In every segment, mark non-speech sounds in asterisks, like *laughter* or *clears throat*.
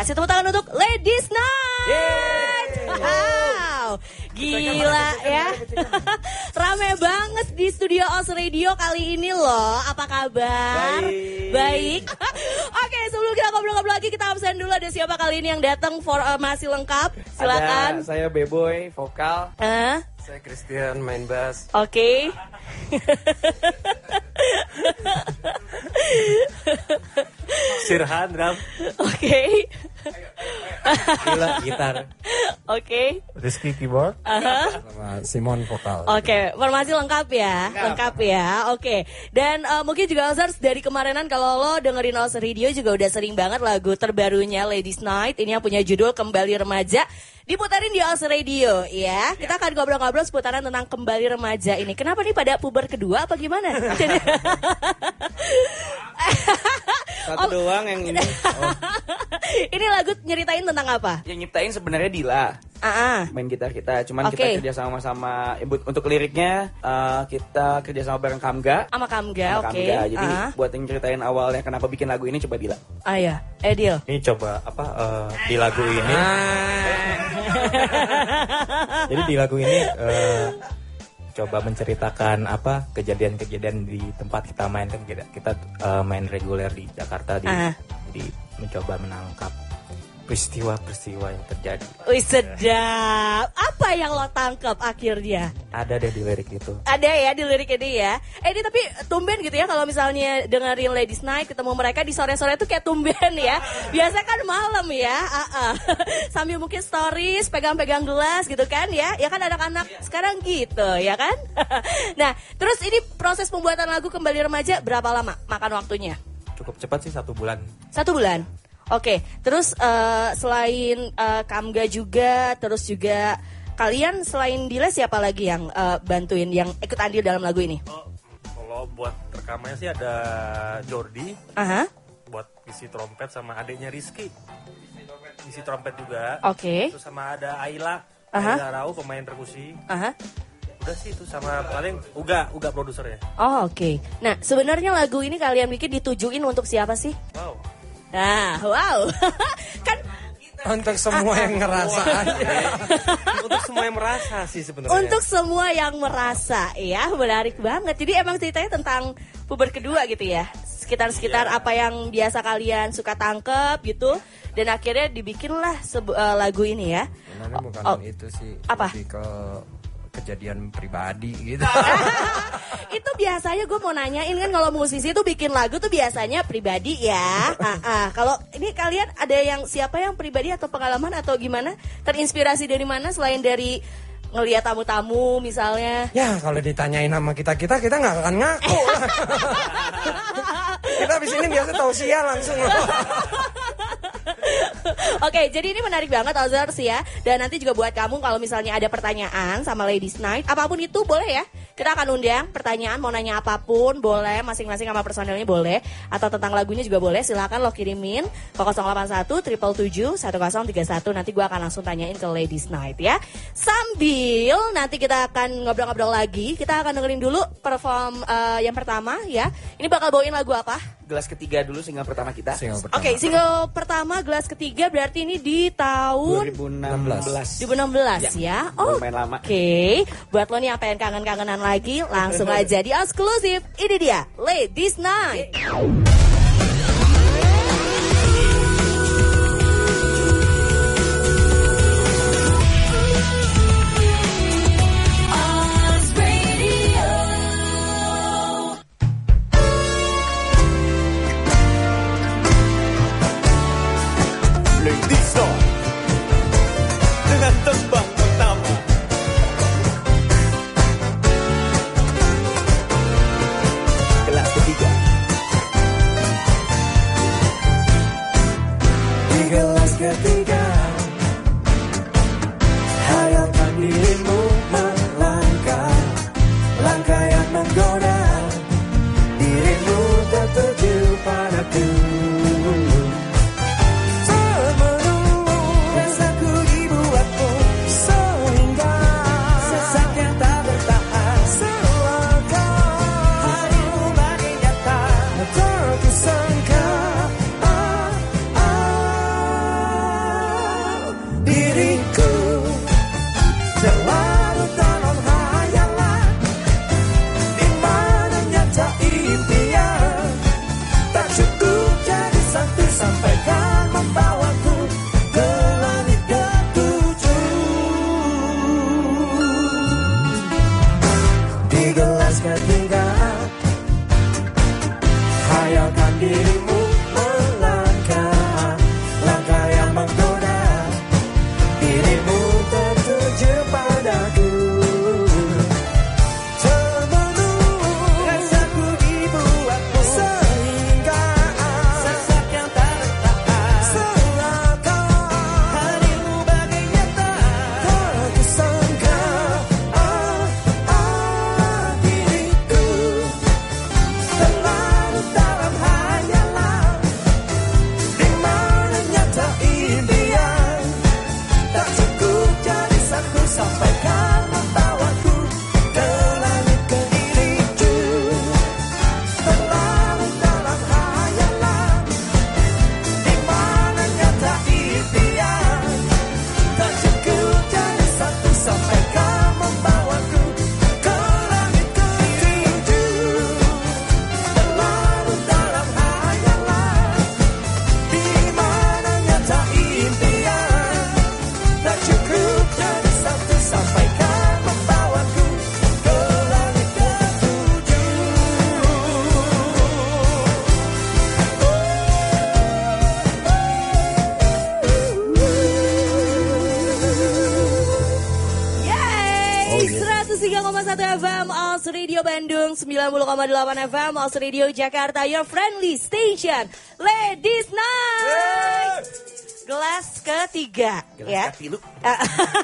Kasih tepuk tangan untuk Ladies Night. Wow, gila ya. *laughs* Rame banget di studio Os Radio kali ini loh. Apa kabar? Baik. Baik. *laughs* Oke, sebelum kita ngobrol-ngobrol lagi, kita absen dulu ada siapa kali ini yang datang for uh, masih lengkap. Silakan. Ada saya Beboy, vokal. Eh, Saya Christian, main bass. Oke. *laughs* Sirhan, drum. Oke. Gila, gitar. Oke. Rizky keyboard. Aha. Sama Simon vokal. Oke, formasi lengkap ya, lengkap ya. Oke, dan eh, mungkin juga Ozars dari kemarinan kalau lo dengerin Os Radio juga udah sering banget lagu terbarunya Ladies Night ini yang punya judul Kembali Remaja diputarin di Os Radio ya. Kita akan ngobrol-ngobrol seputaran tentang kembali remaja ini. Kenapa nih pada puber kedua apa gimana? *laughs* *laughs* Satu doang yang ini. *laughs* ini lagu nyeritain tentang apa? Yang nyiptain sebenarnya Dila. Ah, ah. Main gitar kita, cuman Oke. kita kerja sama-sama eh, bu- untuk liriknya eh, kita kerja sama bareng Kamga. sama Kamga, Sama oke. Kamga. Jadi Ah, buat yang ceritain awalnya kenapa bikin lagu ini coba Dila. ah ya, Edil. Ini coba apa eh, di lagu ini. *laughs* Jadi di lagu ini eh, coba menceritakan apa kejadian-kejadian di tempat kita main kan kita, kita eh, main reguler di Jakarta di Ah. jadi mencoba menangkap peristiwa-peristiwa yang terjadi. Wih sedap. Apa yang lo tangkap akhirnya? Ada deh di lirik itu. Ada ya di lirik ini ya. Eh ini tapi tumben gitu ya kalau misalnya dengerin Ladies Night ketemu mereka di sore-sore tuh kayak tumben ya. *laughs* Biasa kan malam ya. Ah, ah. *laughs* Sambil mungkin stories, pegang-pegang gelas gitu kan ya. Ya kan anak-anak sekarang gitu ya kan. *laughs* nah terus ini proses pembuatan lagu kembali remaja berapa lama makan waktunya? Cukup cepat sih satu bulan. Satu bulan. Oke, terus eh, selain eh, Kamga juga, terus juga kalian selain Dila siapa lagi yang eh, bantuin, yang ikut andil dalam lagu ini? Oh, kalau buat rekamannya sih ada Jordi Aha, buat isi trompet sama adiknya Rizky. Isi trompet juga. oke, Terus sama ada Ayla, Aha. Ayla Rau pemain perkusi. aha. Udah sih itu sama paling Uga, Uga produsernya. Oh oke. Nah sebenarnya lagu ini kalian bikin ditujuin untuk siapa sih? Wow. Nah, wow, *laughs* kan Untuk semua yang ngerasa *laughs* Untuk semua yang merasa sih sebenarnya. untuk semua yang merasa, ya menarik banget. Jadi emang ceritanya tentang puber kedua gitu ya, sekitar-sekitar apa yang biasa kalian suka tangkep gitu, dan akhirnya dibikinlah eh, lagu ini ya. Sebenarnya bukan Oh, itu sih apa? lebih ke kejadian pribadi gitu. *laughs* itu biasanya gue mau nanyain kan kalau musisi tuh bikin lagu tuh biasanya pribadi ya. *laughs* Ah, ah. Kalau ini kalian ada yang siapa yang pribadi atau pengalaman atau gimana? Terinspirasi dari mana selain dari ngelihat tamu-tamu misalnya? ya kalau ditanyain sama kita kita kita nggak akan ngaku *laughs* kita di sini biasa tausiah langsung. Oke, jadi ini menarik banget Ozers ya. Dan nanti juga buat kamu kalau misalnya ada pertanyaan sama Ladies Night, apa pun itu boleh ya. Kita akan undang pertanyaan mau nanya apa pun boleh, masing-masing sama personilnya boleh atau tentang lagunya juga boleh. Silakan lo kirimin ke 081 777 1031 nanti gua akan langsung tanyain ke Ladies Night ya. Sambil nanti kita akan ngobrol-ngobrol lagi, kita akan dengerin dulu perform eh, yang pertama ya. Ini bakal bawain lagu apa? Gelas ketiga dulu single pertama kita. Single pertama. Oke, single pertama gelas ketiga berarti ini di tahun 2016. 2016 ya. Oh, Lumayan lama. Oke, buat lo nih yang pengen kangen-kangenan lagi, langsung *laughs* aja di eksklusif. Ini dia, Ladies Night. 90,8 FM, Os Radio Jakarta, your friendly station, Ladies Night. Gelas ketiga, Gelas ya. katilu. *laughs*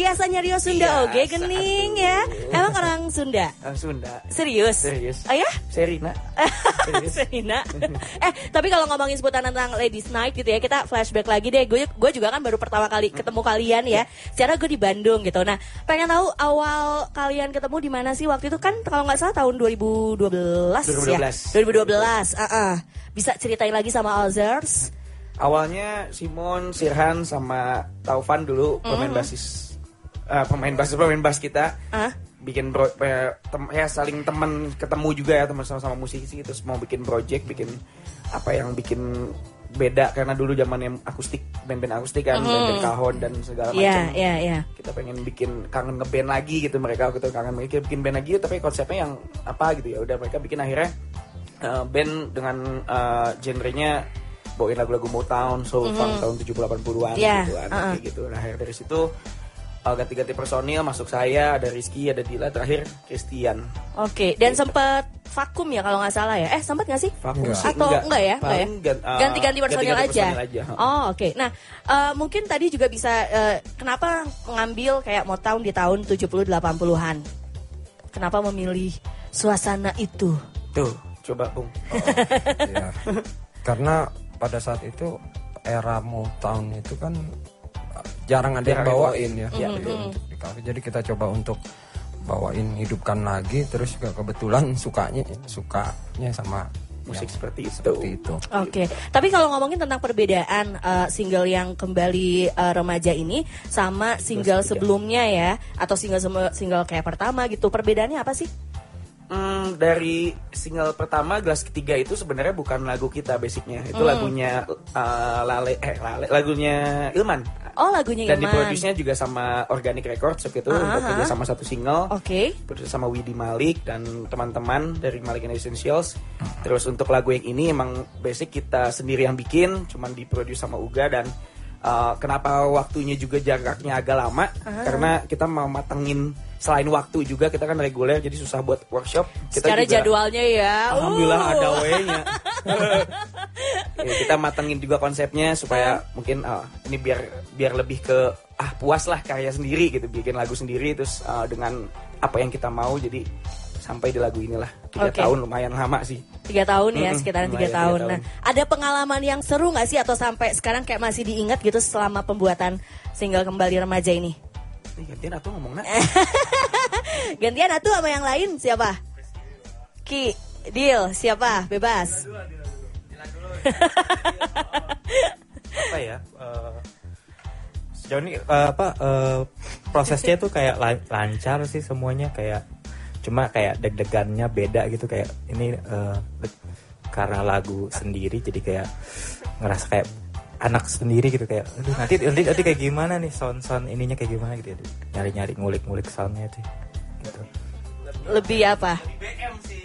biasanya Rio Sunda, oke, gening ya. Emang orang Sunda? Orang Sunda. Serius? Serius. Oh ya? Serina. *laughs* Serius. Serina. *laughs* eh, tapi kalau ngomongin sebutan tentang Ladies Night gitu ya, kita flashback lagi deh. Gue gue juga kan baru pertama kali ketemu kalian ya. Secara gue di Bandung gitu. Nah, pengen tahu awal kalian ketemu di mana sih waktu itu kan kalau nggak salah tahun 2012, ya. 2012. 2012. Uh-uh. Bisa ceritain lagi sama Ozers? Awalnya Simon, Sirhan sama Taufan dulu pemain basis eh, pemain basis pemain bass kita. Ah? Bikin bro, eh, tem- ya saling teman ketemu juga ya teman sama-sama musisi terus mau bikin project, bikin apa yang bikin beda karena dulu zamannya akustik band-band akustik kan, band-band kahon dan segala Iya, macam. iya, iya. Kita pengen bikin kangen ngeband lagi gitu mereka waktu itu kangen bikin bikin band lagi tapi konsepnya yang apa gitu ya udah mereka bikin akhirnya eh, band dengan eh, genrenya bawain lagu-lagu Motown, soul funk tahun 70-80-an Iya, gitu kan uh-uh. kayak gitu. Nah, akhirnya dari situ eh, ganti-ganti personil masuk saya, ada Rizky, ada Dila, terakhir Christian. Oke, dan sempet vakum ya kalau nggak salah ya. Eh, sempet nggak sih? Vakum Enggak. Atau enggak, ya? Enggak ya? Paling gan- eh, Ganti-ganti personil ganti-ganti aja. personil aja. Oh, oke. Nah, eh, mungkin tadi juga bisa eh, kenapa mengambil kayak Motown di tahun 70 80-an? Kenapa memilih suasana itu? Tuh, coba Bung. Iya. Karena pada saat itu era Motown itu kan uh, jarang ada yang Jarang bawain ya. Iya, Jadi untuk di cafe. Jadi kita coba untuk bawain hidupkan lagi terus juga kebetulan sukanya sukanya sama Musik yang seperti itu. seperti itu. Oke, tapi kalau ngomongin tentang perbedaan eh, single yang kembali eh, remaja ini sama single sebelumnya ya, atau single single kayak pertama gitu, perbedaannya apa sih? Hmm, dari single pertama gelas ketiga itu sebenarnya bukan lagu kita basicnya. Itu lagunya uh, lale eh lale lagunya Ilman. Oh, lagunya dan Ilman. diproduksinya juga sama Organic Records waktu itu untuk kerja sama satu single. Oke. produksi sama Widi Malik dan teman-teman dari Malik and Essentials. Terus untuk lagu yang ini emang basic kita sendiri yang bikin cuman diproduksi sama Uga dan uh, kenapa waktunya juga jaraknya agak lama? Ah. karena kita mau matengin selain waktu juga kita kan reguler jadi susah buat workshop kita Secara juga- jadwalnya ya. Alhamdulillah uh. ada way-nya. *laughs* Ya, kita matengin juga konsepnya supaya mungkin ah, ini biar biar lebih ke ah puas lah karya sendiri gitu bikin lagu sendiri terus ah, dengan apa yang kita mau jadi sampai di lagu inilah tiga Oke. tahun lumayan lama sih. Tiga tahun ya, Mm-mm, sekitaran tiga tahun. tiga Nah, tahun. ada pengalaman yang seru nggak sih atau sampai sekarang kayak masih diingat gitu selama pembuatan single kembali remaja ini? Gantian atau ngomong nak? *laughs* Gantian atuh sama yang lain siapa? Ki, Deal, siapa? Bebas. apa ya eh, sejauh ini eh, apa eh, prosesnya tuh kayak lan- lancar sih semuanya kayak cuma kayak deg-degannya beda gitu kayak ini eh, karena lagu sendiri jadi kayak ngerasa kayak anak sendiri gitu kayak aduh nanti nanti, nanti kayak gimana nih sound sound ininya kayak gimana gitu nyari nyari ngulik ngulik soundnya sih gitu. Lebih apa?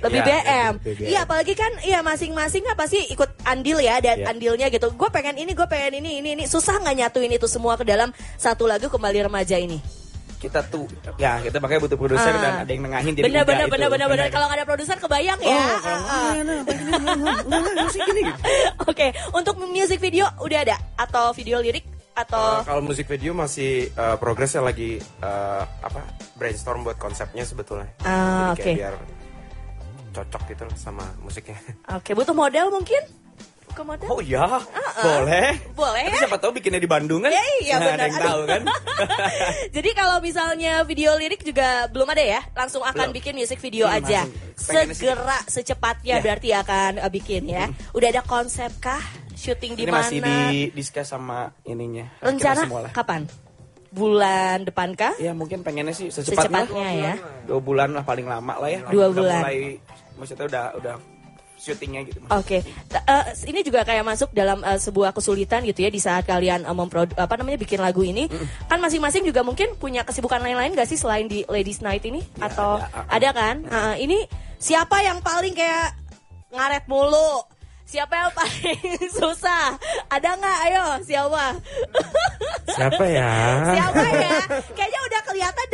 Lebih Ya, BM. lebih BM. Iya, apalagi kan iya masing-masing apa sih ikut andil ya dan Iya. andilnya gitu. Gue pengen ini, gue pengen ini, ini, ini. Susah nggak nyatuin itu semua ke dalam satu lagu kembali remaja ini? Kita tuh ya kita makanya butuh produser Ah. dan ada yang nengahin jadi Bener, bener, bener, bener, bener. Kalau nggak ada produser kebayang ya. Oke, untuk music video udah ada atau video lirik atau Uh, kalau musik video masih uh, progresnya lagi uh, apa brainstorm buat konsepnya sebetulnya. Jadi kayak oke. biar cocok gitu sama musiknya. *laughs* Oke, butuh model mungkin? Oh iya, boleh. Boleh Tapi ya? siapa tahu bikinnya di Bandung kan? Ya, iya, Nggak benar. ada yang tahu kan? *laughs* Jadi kalau misalnya video lirik juga belum ada ya, langsung akan Belum. bikin music video Belum, aja. sih- Segera secepatnya Ya. berarti akan uh, bikin ya. Udah ada konsep kah? Syuting di Ini mana? masih di discuss sama ininya. Rencana kapan? Bulan depan kah? Ya mungkin pengennya sih secepatnya. Secepatnya ya. Dua bulan lah paling lama lah ya. Dua bulan. Mulai, maksudnya udah udah syutingnya gitu. Oke, Ta- eh, ini juga kayak masuk dalam eh, sebuah kesulitan gitu ya di saat kalian uh, memprodu apa namanya bikin lagu ini. Kan masing-masing juga mungkin punya kesibukan lain-lain gak sih selain di Ladies Night ini? Atau ada, ada, kan? Ah, ini siapa yang paling kayak ngaret mulu? Siapa yang paling *laughs* susah? Ada nggak? Ayo, siapa? siapa ya *laughs* siapa ya? *laughs* Kelihatan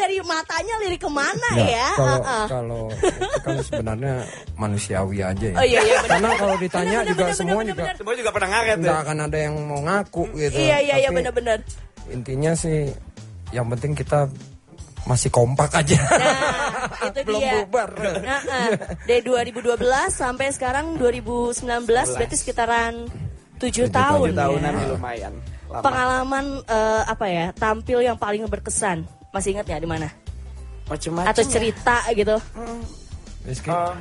dari matanya lirik ke mana Nggak, ya? kalau Heeh. kalau itu kan sebenarnya manusiawi aja ya. Oh iya iya. Karena kalau ditanya Benar, juga benar, semua benar, juga benar. Semua juga pernah ngaret ya. akan ada yang mau ngaku gitu. Iya iya iya benar-benar. Intinya sih yang penting kita masih kompak aja. Nah, itu *laughs* Belum dia. bubar. Nah, ah. dari 2012 sampai sekarang 2019 berarti sekitaran 7 tahun. Tujuh tahunan ya. ya lumayan. Lama. Pengalaman eh, apa ya? Tampil yang paling berkesan. Masih ingat nggak di mana? Macem-macem Atau ya. cerita gitu? Rizky, Oh,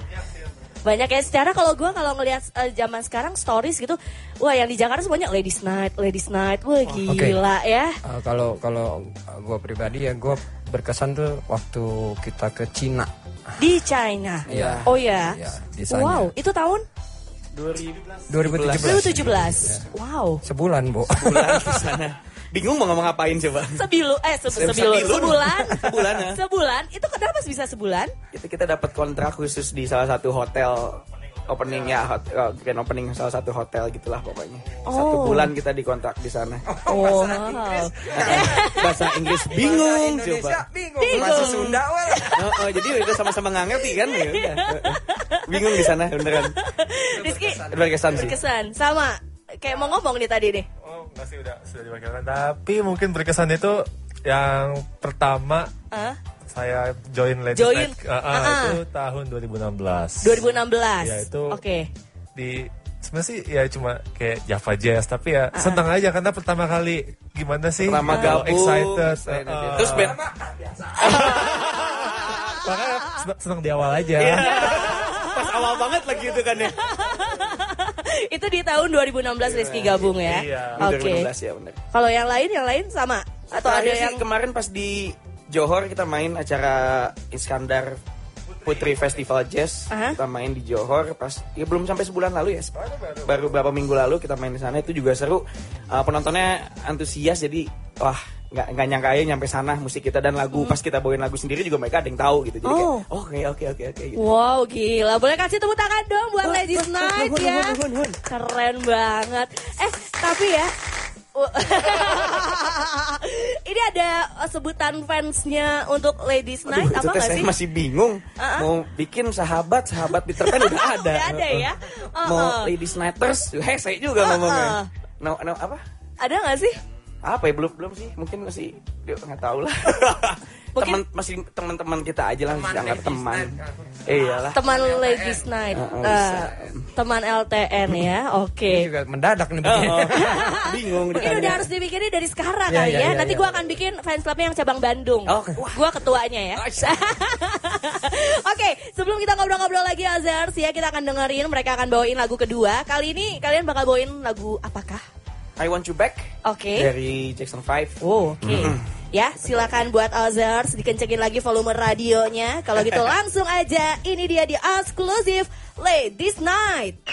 Banyak ya. Secara kalau gue kalau ngelihat eh, zaman sekarang stories gitu, wah yang di Jakarta semuanya ladies night, ladies night, wah gila ya. uh, kalau kalau gue pribadi ya gue berkesan tuh waktu kita ke Cina. Di China. Iya. Oh ya. Iya, sana. wow, itu tahun 2017. 2017. Wow. Sebulan, Bu. bulan di sana. Bingung mau ngomong ngapain coba. Sebilu eh se Se- sebilu, sebulan. *laughs* Sebulan, ya. Sebulan. Itu kenapa bisa sebulan? Itu kita dapat kontrak khusus di salah satu hotel opening ya, hot, uh, grand opening salah satu hotel gitulah pokoknya. Satu Oh. bulan kita dikontrak di sana. Oh, *laughs* *laughs* Bahasa Inggris bingung coba. bingung. Bingung. Bahasa Sunda. Oh, oh, jadi udah sama-sama nggak ngerti kan ya udah. Bingung di sana beneran. Rizky Berkesan sih. berkesan sama kayak mau ngomong nih tadi nih. Sih udah sudah diwakilkan. Tapi mungkin berkesan itu yang pertama Hah? saya join Ladies Join. Night. Ah, ah, Ah, ah. itu tahun 2016. 2016. Ya, itu- Oke. di sebenarnya sih ya cuma kayak Java Jazz tapi ya Ah, senang aja karena pertama kali gimana sih Pertama Kalau gabung, excited excited, uh, ya. Terus band makanya senang, senang di awal aja Iya. pas awal banget lagi itu kan ya. *laughs* Itu di tahun 2016 Rizky gabung ya. Iya. Oke. 2016 ya bener. Kalau yang lain yang lain sama atau ada sih yang kemarin pas di Johor kita main acara Iskandar Putri Festival Jazz. Aha. Kita main di Johor pas ya belum sampai sebulan lalu ya. Baru beberapa minggu lalu kita main di sana itu juga seru. Uh, penontonnya antusias jadi wah nggak nggak nyangka aja nyampe sana musik kita dan lagu pas kita bawain lagu sendiri juga mereka ada yang tahu gitu jadi Oh. kayak oke oke oke oke gitu. Wow gila Boleh kasih tepuk tangan dong buat Ladies Night hun, ya hun, hun, hun. Keren banget Eh tapi ya *laughs* Ini ada uh, sebutan fansnya untuk Ladies Aduh, Night itu apa teh gak saya sih? masih bingung mau bikin sahabat sahabat Peter Pan udah ada *laughs* Udah ada ya? mau Uh-uh. ladies nighters hese juga Uh-uh. ngomongnya no, no apa Ada gak sih? Apa ya belum belum sih mungkin masih dia nggak tahu lah *laughs* teman masih teman-teman kita aja lah masih anggap teman iyalah Teman Ladies Night Uh, bisa. Teman LTN ya Oke Ini juga mendadak nih Oh, begini. oh. *laughs* bingung Mungkin udah harus dibikinnya dari sekarang Iya, kali iya, ya. iya, Nanti iya. gua akan bikin fans clubnya yang cabang Bandung. Oh, Gua ketuanya ya. *laughs* Oke, sebelum kita ngobrol-ngobrol lagi Azars ya, kita akan dengerin mereka akan bawain lagu kedua. Kali ini kalian bakal bawain lagu apakah? I Want You Back Oke. dari Jackson 5 Oh, oke. Ya, silakan buat Azars dikencengin lagi volume radionya. Kalau gitu *laughs* langsung aja ini dia di eksklusif Ladies Night.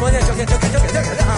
么念？小天，小天，小天，小天。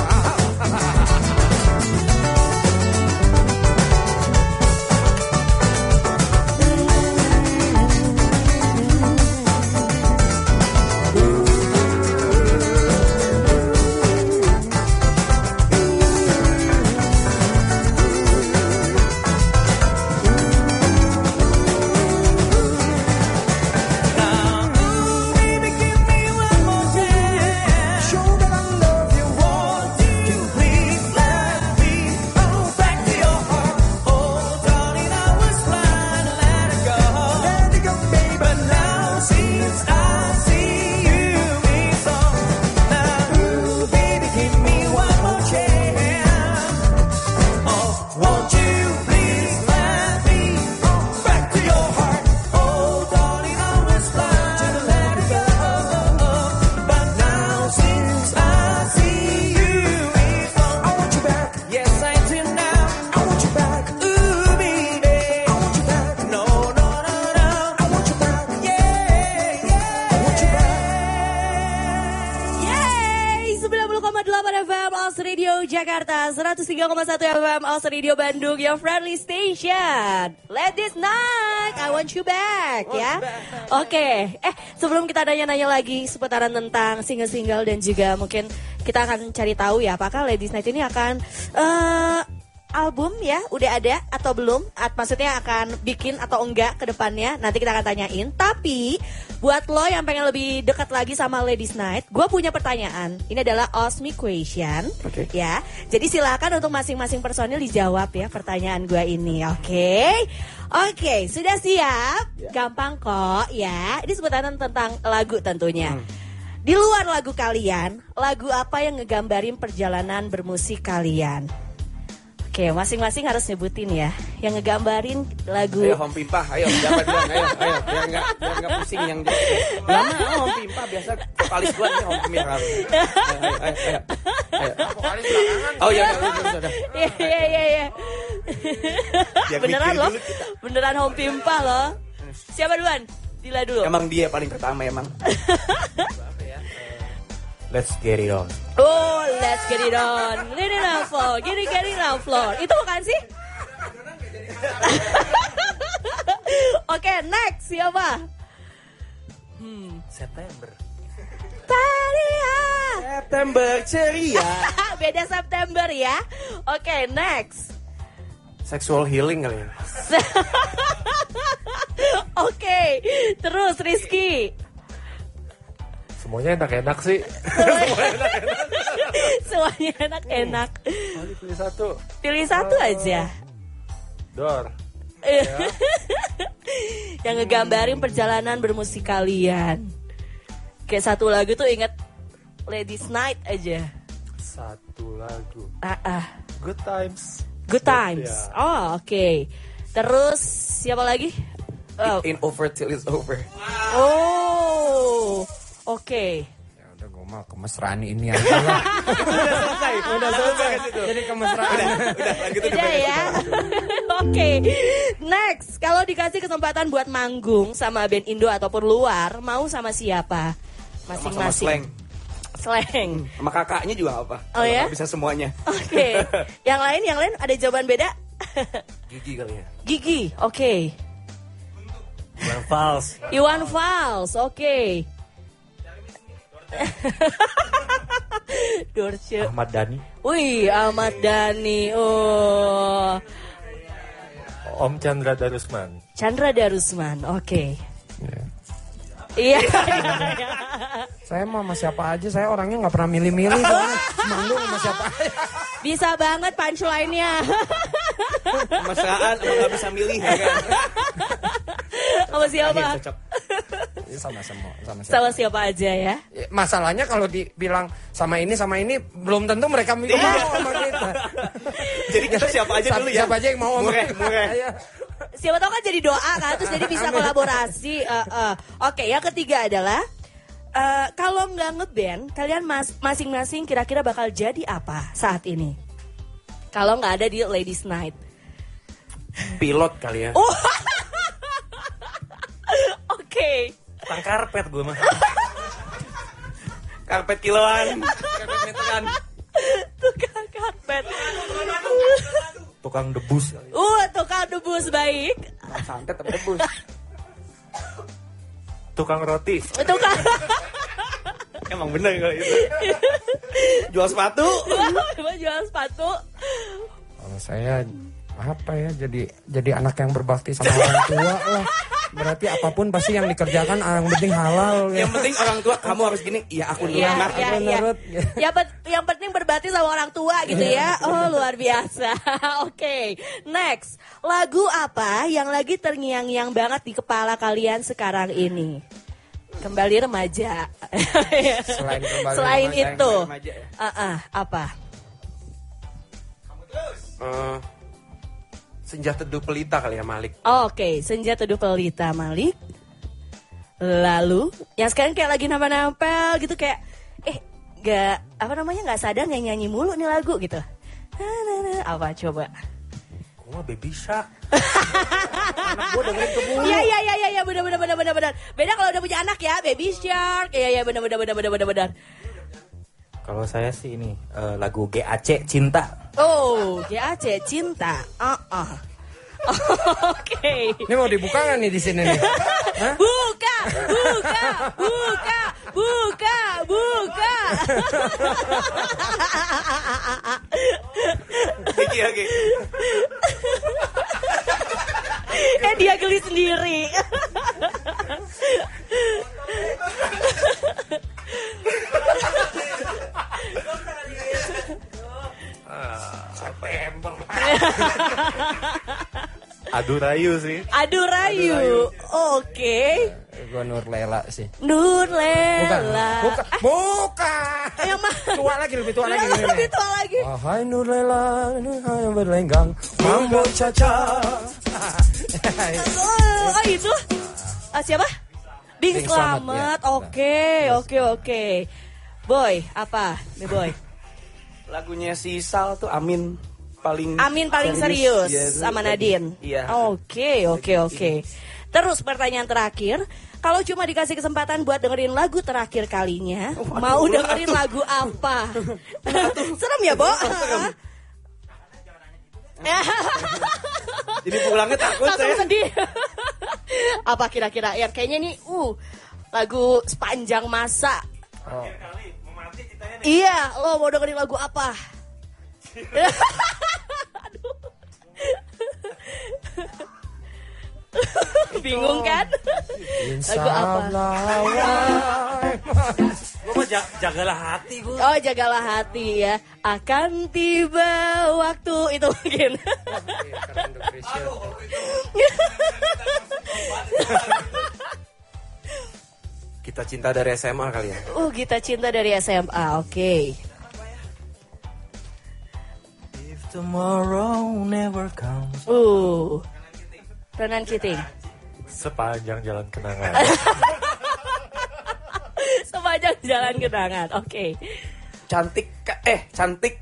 Jakarta 103,1 FM Also Radio Bandung Your friendly station. Ladies night I want you back ya. Oke Eh sebelum kita nanya-nanya lagi Seputaran tentang single-single Dan juga mungkin kita akan cari tahu ya Apakah Ladies Night ini akan eh, album ya udah ada atau belum? At, maksudnya akan bikin atau enggak ke depannya? Nanti kita akan tanyain. Tapi buat lo yang pengen lebih dekat lagi sama Ladies Night gue punya pertanyaan. Ini adalah Osmi Question. Oke. ya jadi silakan untuk masing-masing personil dijawab ya pertanyaan gue ini oke? Oke sudah siap? Gampang kok ya. Ini seputaran tentang lagu tentunya. Di luar lagu kalian lagu apa yang ngegambarin perjalanan bermusik kalian Oke, masing-masing harus nyebutin ya. Yang ngegambarin lagu. Ayo Home Pimpa, ayo siapa duluan, ayo, ayo, biar nggak biar nggak pusing yang Gak mau Home Pimpa biasa vokalis gua nih Home Pimpa. Ayo, ayo, ayo, ayo, ayo. Oh iya, iya, iya, sudah. Iya, iya, iya, iya. Beneran loh. Beneran home pimpa loh. Siapa duluan? Dila dulu. Emang dia paling pertama emang. *laughs* Let's get it on. Oh, let's get it on. Get it on floor. Get it, get it on floor. Itu bukan sih? *laughs* Oke, next siapa? September. Talia. September ceria. *laughs* Beda September ya. Oke, next. Sexual healing kali ya. *laughs* Oke, terus Rizky. Semuanya enak-enak sih. *laughs* Semuanya enak-enak. Pilih satu. Pilih satu aja. Dor. *laughs* Yang ngegambarin perjalanan bermusik kalian. Kayak satu lagu tuh inget Ladies Night aja. Satu lagu. Ah, ah. Good times. Good times. Ya. Oh, oke. Terus siapa lagi? Oh. In over till it's over. Oh. Oke. Ya udah gue mah kemesraan ini aja lah. *laughs* Udah selesai, udah selesai. Jadi kemesraan. Udah, *laughs* lanjut Udah ya. *laughs* Oke. Next, kalau dikasih kesempatan buat manggung sama band Indo ataupun luar, mau sama siapa? Masing-masing. Slang. Sama kakaknya juga apa. Oh ya? bisa semuanya. Oke. yang lain, yang lain ada jawaban beda? Gigi kali ya. Gigi, oke. Iwan Fals. Iwan Fals, oke. *laughs* Dorce. Ahmad Dhani. Wih, Ahmad Dhani. Oh. Om Chandra Darusman. Chandra Darusman, oke. Ya. Iya. Saya mah sama siapa aja, saya orangnya nggak pernah milih-milih. Manggung *laughs* sama siapa aja. Bisa banget punchline-nya. Mesraan emang nggak bisa milih ya kan. *laughs* Sama siapa? Akhir cocok. Ya, sama sama sama siapa. Sama siapa aja ya. Ya, Masalahnya kalau dibilang sama ini sama ini belum tentu mereka mau sama kita. *laughs* Jadi kita siapa aja dulu ya. Siapa aja yang mau sama kita. Iya. Siapa tahu kan jadi doa kan, terus jadi bisa kolaborasi. Eh, eh. Oke, yang ketiga adalah eh, kalau nggak ngeband, kalian mas- masing-masing kira-kira bakal jadi apa saat ini? Kalau nggak ada di Ladies Night. Pilot kali ya. Oh. *laughs* Oke. Tang karpet gue mah. Karpet kiloan. Karpet meteran. Tukang karpet. Tukang debus. Uh, tukang debus baik. Santet apa debus? Tukang roti. Tukang Emang bener kalau itu. Jual sepatu. *laughs* Jual sepatu. Kalau saya apa ya jadi jadi anak yang berbakti sama orang tua lah. Berarti apa pun pasti yang dikerjakan yang penting halal ya. Yang penting orang tua kamu harus gini. Iya aku dulu. Iya, iya, iya. nurut. Yang, pen- yang penting berbakti sama orang tua gitu ya. Oh, luar biasa. *laughs* Oke, next. Lagu apa yang lagi terngiang-ngiang banget di kepala kalian sekarang ini? Kembali remaja. Selain kembali *laughs* Selain remaja, itu. Remaja ya. Ah, ah, apa? Eh, senja teduh pelita kali ya Malik. Oke, Senja Teduh Pelita Malik. Lalu, yang sekarang kayak lagi nempel-nempel gitu kayak, eh, gak, apa namanya, gak sadar nggak nyanyi mulu nih lagu gitu. Apa coba? Gue mah baby shark. *laughs* Iya iya iya iya ya, benar benar benar benar benar. Beda kalau udah punya anak ya, baby shark. Iya iya benar benar benar benar benar benar. Kalau saya sih ini eh, lagu GAC Cinta. Oh, GAC cinta. Ah, ah. *laughs* Oke. Ini mau dibuka nggak nih di sini nih? *laughs* Hah? Buka, buka, buka, buka, buka. Oke oke. eh dia geli sendiri. *laughs* *laughs* Adu rayu sih. Aduh rayu. Oke. Gue Nur Lela sih. Nur Bukan, Lela. bukan, bukan. Yang mana? Tua lagi, lebih tua lagi. Lebih tua lagi. Wahai Nur Lela, ini yang berlenggang, mambo caca. Oh, oh itu? Ah, siapa? Ding Ding Slamet, Slamet. ya. Oke, oke, oke. Boy, apa? Nih boy. Lagunya si Sal tuh Amin paling Amin paling serius Iya, itu sama Nadine. Iya. Oke, oke, oke. Terus pertanyaan terakhir, kalau cuma dikasih kesempatan buat dengerin lagu terakhir kalinya, mau dengerin lagu apa? *laughs* Serem ya, Bo? Jadi pulangnya takut Langsung saya. sedih. *laughs* apa kira-kira? Ya kayaknya nih, uh, lagu sepanjang masa. Iya, lo mau dengerin lagu apa? Aduh. *laughs* Bingung kan? Lagu apa? Gue mah ja- jagalah hati gue. Oh jagalah hati ya Akan tiba waktu itu mungkin Kita cinta dari SMA kali ya. Uh kita cinta dari SMA Oke If tomorrow never comes. Uh Ronan Keating Sepanjang jalan kenangan. *laughs* Sepanjang jalan kenangan Oke Cantik Ka- eh cantik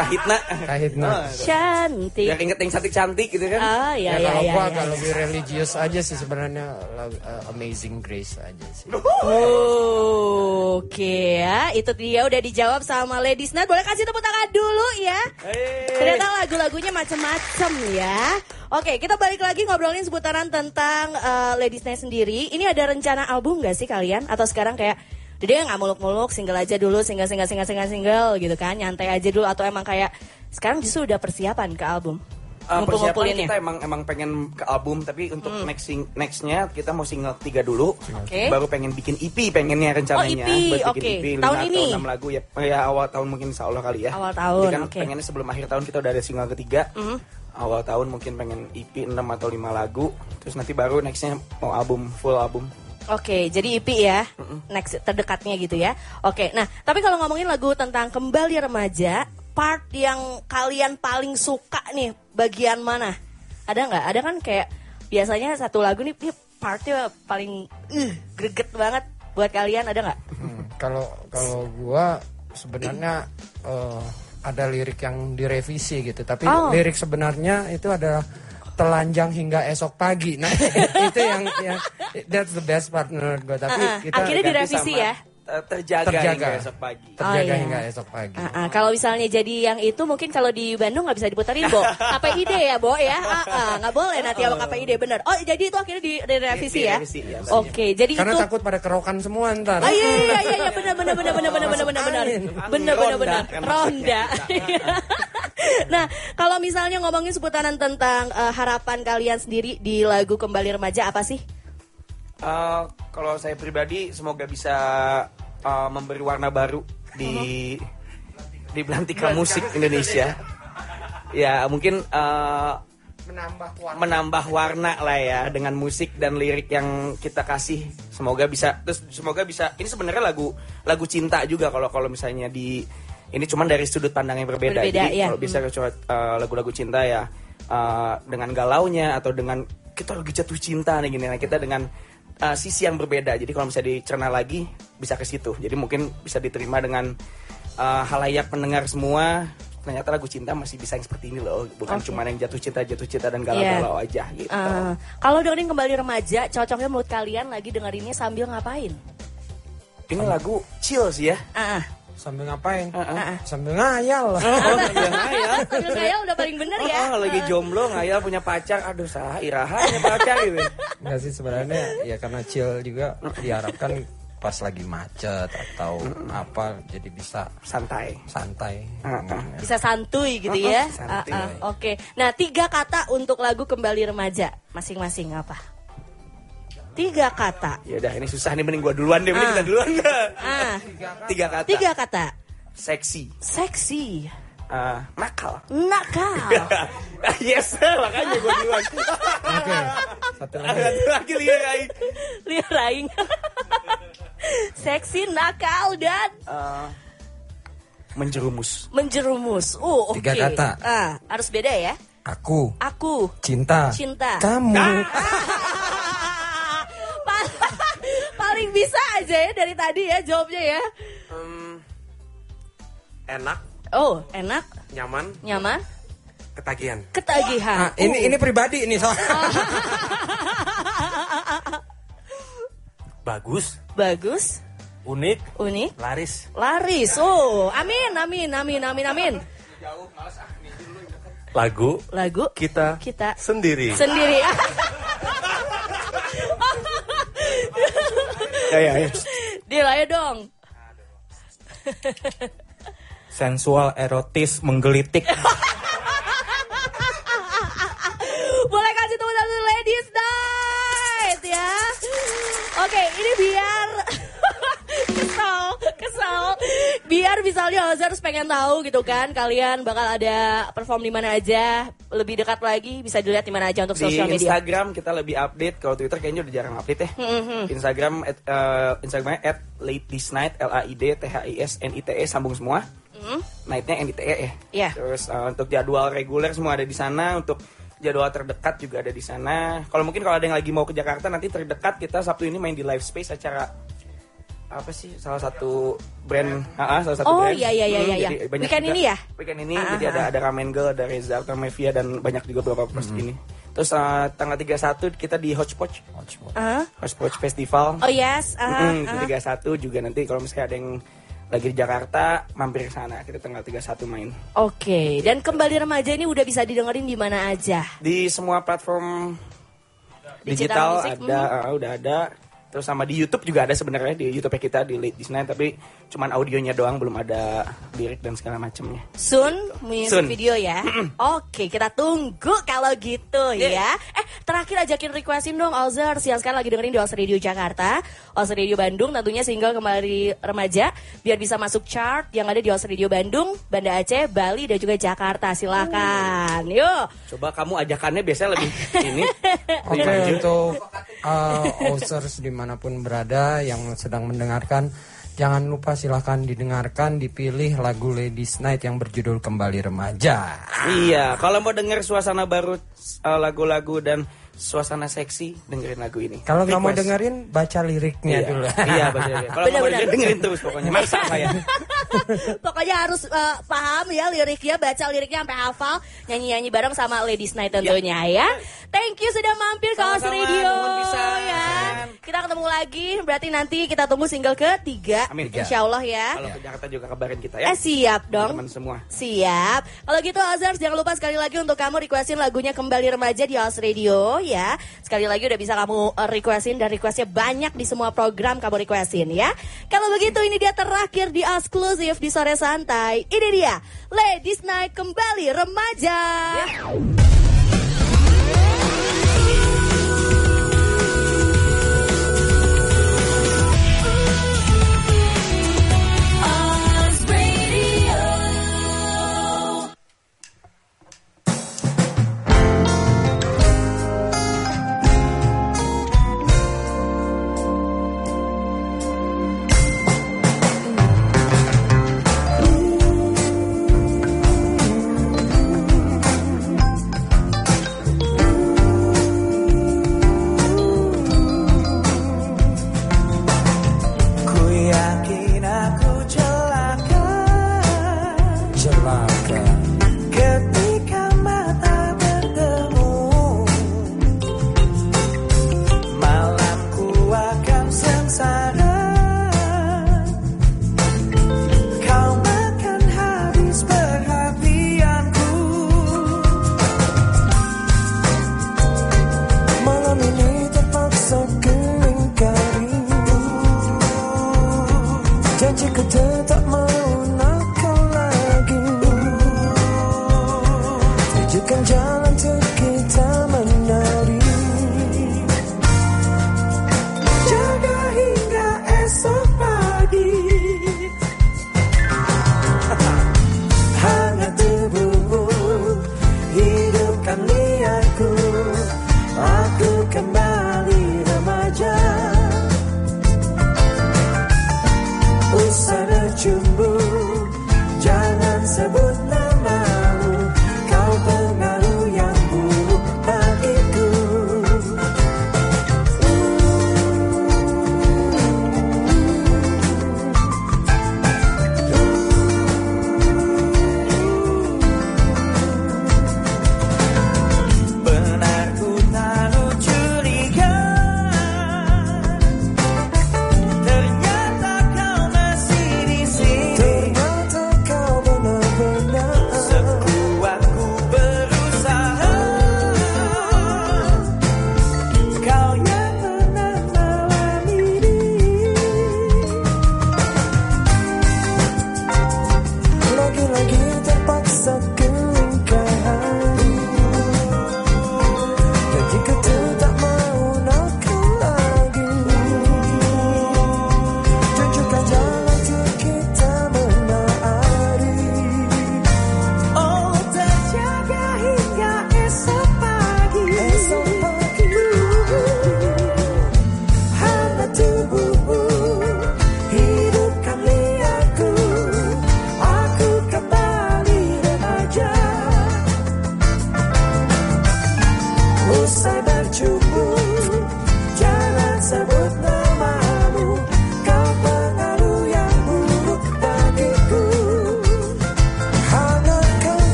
Kahitna. Kahitna. Cantik Biar inget yang cantik-cantik gitu kan. Ah ya Ya, ya kalau ya, gua ya, agak ya. lebih religius aja sih sebenarnya uh, Amazing Grace aja sih. Oke ya, itu dia udah dijawab sama Ladies Night. Boleh kasih tepuk tangan dulu ya. Ternyata lagu-lagunya macem-macem ya. Oke, kita balik lagi ngobrolin seputaran tentang uh, Ladies Night sendiri. Ini ada rencana album gak sih kalian? Atau sekarang kayak dia nggak muluk-muluk, single aja dulu, single, single, single, single, single gitu kan, nyantai aja dulu. Atau emang kayak sekarang justru udah persiapan ke album? Uh, persiapan Ngumpul-ngumpulinnya. kita emang emang pengen ke album tapi untuk next sing, nextnya kita mau single tiga dulu Oke. baru pengen bikin EP pengennya rencananya Oh, EP, buat bikin. EP Tahun lima ini? atau enam lagu ya ya awal tahun mungkin insya Allah kali ya Awal tahun, Jadi kan oke. pengennya sebelum akhir tahun kita udah ada single ketiga awal tahun mungkin pengen EP 6 atau 5 lagu terus nanti baru nextnya mau album full album Oke, jadi EP ya, next terdekatnya gitu ya. Oke, nah tapi kalau ngomongin lagu tentang kembali remaja, part yang kalian paling suka nih bagian mana? Ada nggak? Ada kan kayak biasanya satu lagu nih, nih partnya paling uh, greget banget buat kalian ada nggak? Hmm, Kalau kalau gua sebenarnya eh, ada lirik yang direvisi gitu, tapi Oh. lirik sebenarnya itu adalah telanjang hingga esok pagi. Nah, *laughs* itu yang yang that's the best part menurut gua. Tapi Ah, ah. kita Akhirnya direvisi sama, ya? Uh, terjaga, Terjaga. hingga esok pagi terjaga Oh, iya. hingga esok pagi. Ah, ah. Kalau misalnya jadi yang itu mungkin kalau di Bandung nggak bisa diputerin, Bo. *laughs* KPID ya, Bo ya? Ah. Nggak boleh nanti sama KPID, bener. Oh, jadi itu akhirnya di, direvisi ya? Direvisi, ya, Oke, jadi Karena itu takut pada kerokan semua ntar. Oh iya iya iya iya benar benar benar benar benar benar benar benar angin. benar benar benar Ronda, ronda. maksudnya *laughs* nah kalau misalnya ngomongin seputaran tentang eh, harapan kalian sendiri di lagu kembali remaja apa sih? Uh, kalau saya pribadi semoga bisa uh, memberi warna baru di di belantika musik Indonesia. Ya mungkin uh, Menambah warna. menambah warna lah ya dengan musik dan lirik yang kita kasih. Semoga bisa terus semoga bisa. Ini sebenarnya lagu lagu cinta juga kalau kalau misalnya di ini cuman dari sudut pandang yang berbeda. Berbeda, Jadi ya. kalau bisa coba uh, lagu-lagu cinta ya uh, dengan galaunya atau dengan kita lagi jatuh cinta nih gini. Nah, kita dengan uh, sisi yang berbeda. Jadi kalau bisa dicerna lagi bisa ke situ. Jadi mungkin bisa diterima dengan uh, halayak pendengar semua. Ternyata lagu cinta masih bisa yang seperti ini loh, bukan Oke. cuma yang jatuh cinta jatuh cinta dan Iya. galau-galau aja gitu. Eh, kalau dengerin kembali remaja, cocoknya menurut kalian lagi dengerinnya sambil ngapain? Ini lagu chill sih ya. Ah, ah. Sambil ngapain? Heeh. Sambil ngayal lah. *laughs* Oh, sambil ngayal. Sambil ngayal udah paling bener ya. Oh, lagi jomblo ngayal punya pacar. Aduh, salah iraha punya pacar gitu. Enggak sih sebenarnya ya karena chill juga diharapkan pas lagi macet atau apa jadi bisa Santai. santai. Bisa santuy gitu ya. santuy. Ah, ah, Oke. Nah, tiga kata untuk lagu Kembali Remaja masing-masing apa? Tiga kata. Ya udah ini susah nih mending gua duluan deh, mending Ah. kita duluan enggak? Ah, Tiga kata. tiga kata. Seksi. Seksi, Eh, nakal. nakal, *laughs* yes, makanya gua duluan. Oke. Satu lagi. Satu lagi lihat Rai. liaraing. Seksi, nakal dan Eh, menjerumus. menjerumus. Uh, oke. Tiga kata. Ah, harus beda ya. Aku Aku cinta. cinta. Kamu. Pa- Paling bisa aja ya dari tadi ya jawabnya ya. Hmm, enak, Oh, enak, nyaman, nyaman, ketagihan. ketagihan. Ah, ini ini pribadi ini soal. *laughs* Bagus, Bagus, unik, unik, laris. laris. Oh, amin, amin, amin, amin, amin. Lagu Lagu kita kita sendiri. sendiri. *laughs* Ya ya ya. Deal ayo dong. Sensual, erotis, menggelitik. Boleh kasih tepuk tangan untuk Ladies Night ya. Oke, ini biar *laughs* kesal. Biar misalnya Ozers pengen tahu gitu kan, kalian bakal ada perform di mana aja, lebih dekat lagi bisa dilihat di mana aja untuk sosial media. Instagram kita lebih update. Kalau Twitter kayaknya udah jarang update ya. Instagram at, eh, Instagramnya at late this night L A I D T H I S N I T E sambung semua. Nightnya N I T E ya. Iya. Terus eh, untuk jadwal reguler semua ada di sana. Untuk jadwal terdekat juga ada di sana. Kalau mungkin kalau ada yang lagi mau ke Jakarta nanti terdekat kita Sabtu ini main di live space acara apa sih salah satu brand ah, ah, salah satu Oh, brand. iya, iya, iya, iya, jadi iya. banyak Weekend juga- ini ya? weekend ini Ah, jadi ah, ada ah. ada Ramen Girl ada Reza Artamevia dan banyak juga beberapa pers ini terus eh, tanggal 31 kita di Hodgepodge Ah. Hodgepodge Festival Oh yes, Mm-mm, ah. di 31 juga nanti kalau misalnya ada yang lagi di Jakarta mampir ke sana kita tanggal 31 main Oke, dan kembali remaja ini udah bisa didengerin di mana aja. di semua platform Digital digital, music, ada ah, udah ada terus sama di YouTube juga ada sebenarnya di YouTube kita di Late Night tapi cuman audionya doang belum ada lirik dan segala macamnya Soon music Soon. video ya. *clears throat* Oke, kita tunggu kalau gitu ya. Eh, terakhir ajakin requestin dong Ozers yang sekarang lagi dengerin di Oz Radio Jakarta, Oz Radio Bandung tentunya single kembali remaja biar bisa masuk chart yang ada di Oz Radio Bandung, Banda Aceh, Bali dan juga Jakarta. Silakan. Yuk. coba kamu ajakannya biasanya lebih *laughs* ini Oke maju. untuk uh, Ozers di mana pun berada yang sedang mendengarkan Jangan lupa silahkan didengarkan, dipilih lagu Ladies Night yang berjudul Kembali Remaja. Iya, kalau mau denger suasana baru uh, lagu-lagu dan suasana seksi, dengerin lagu ini. Kalau nggak mau dengerin, baca liriknya Iya, dulu. *laughs* iya baca lirik. Kalau mau dengerin, dengerin terus pokoknya. Maksa saya. *laughs* Pokoknya harus eh, paham ya liriknya, baca liriknya sampai hafal, nyanyi-nyanyi bareng sama Ladies Night tentunya ya. Thank you sudah mampir ke Sama-sama, Radio pisan. ya. Kita ketemu lagi, berarti nanti kita tunggu single ketiga. Amin. Insya Allah ya. Kalau ke Jakarta juga kabarin kita ya. Eh siap dong. Teman semua. Siap. Kalau gitu Ozers jangan lupa sekali lagi untuk kamu requestin lagunya Kembali Remaja di Oz Radio ya. Sekali lagi udah bisa kamu uh, requestin dan requestnya banyak di semua program kamu requestin ya. Kalau begitu ini dia terakhir di eksklusif di sore santai. Ini dia Ladies Night Kembali Remaja.